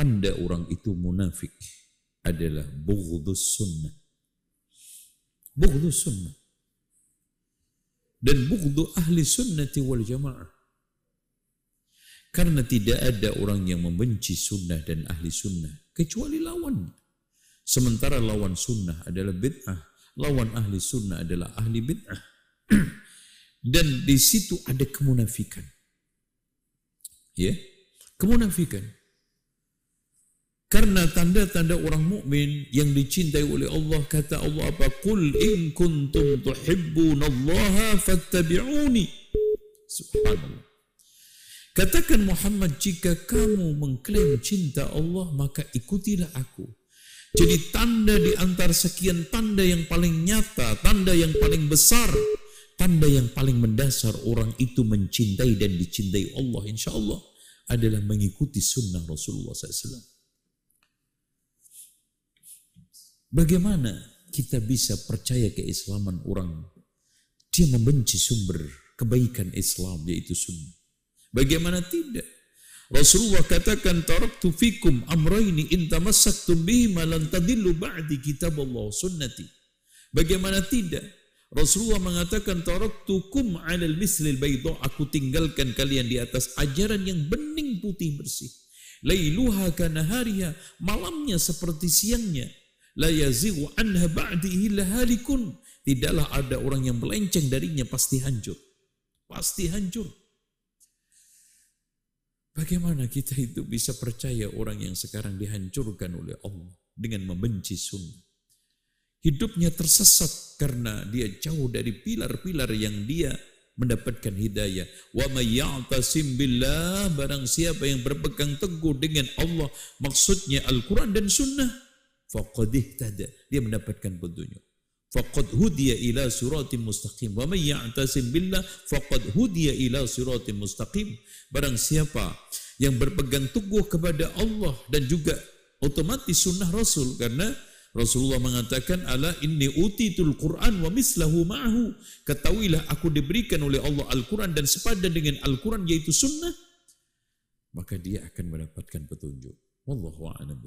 tanda orang itu munafik adalah bughdus sunnah. Bughdus sunnah. Dan bughdu ahli sunnati wal jamaah. Karena tidak ada orang yang membenci sunnah dan ahli sunnah kecuali lawannya. Sementara lawan sunnah adalah bid'ah, lawan ahli sunnah adalah ahli bid'ah. dan di situ ada kemunafikan. Ya, kemunafikan. Karena tanda-tanda orang mukmin yang dicintai oleh Allah kata Allah apa? Qul in kuntum tuhibbunallaha fattabi'uni. Subhanallah. Katakan Muhammad jika kamu mengklaim cinta Allah maka ikutilah aku. Jadi tanda di antara sekian tanda yang paling nyata, tanda yang paling besar, tanda yang paling mendasar orang itu mencintai dan dicintai Allah insya Allah adalah mengikuti sunnah Rasulullah SAW. Bagaimana kita bisa percaya keislaman orang? Dia membenci sumber kebaikan Islam yaitu sunnah. Bagaimana tidak? Rasulullah katakan taraktu fikum amraini in tamassaktum bihima lan tadillu ba'di kitab Allah sunnati. Bagaimana tidak? Rasulullah mengatakan taraktukum 'alal mislil bayda aku tinggalkan kalian di atas ajaran yang bening putih bersih. Lailuha kanahariha malamnya seperti siangnya la yazighu anha ba'di illa halikun. Tidaklah ada orang yang melenceng darinya pasti hancur. Pasti hancur. Bagaimana kita itu bisa percaya orang yang sekarang dihancurkan oleh Allah dengan membenci sunnah? Hidupnya tersesat karena dia jauh dari pilar-pilar yang dia mendapatkan hidayah. Wa may billah barang siapa yang berpegang teguh dengan Allah maksudnya Al-Qur'an dan sunnah faqad ihtada. Dia mendapatkan petunjuk. Faqad hudiya ila siratim mustaqim. Wa may ya'tasim billah faqad hudiya ila siratim mustaqim. Barang siapa yang berpegang teguh kepada Allah dan juga otomatis sunnah Rasul karena Rasulullah mengatakan ala inni utitul Quran wa mislahu ma'ahu. Ketahuilah aku diberikan oleh Allah Al-Quran dan sepadan dengan Al-Quran yaitu sunnah maka dia akan mendapatkan petunjuk. Wallahu a'lam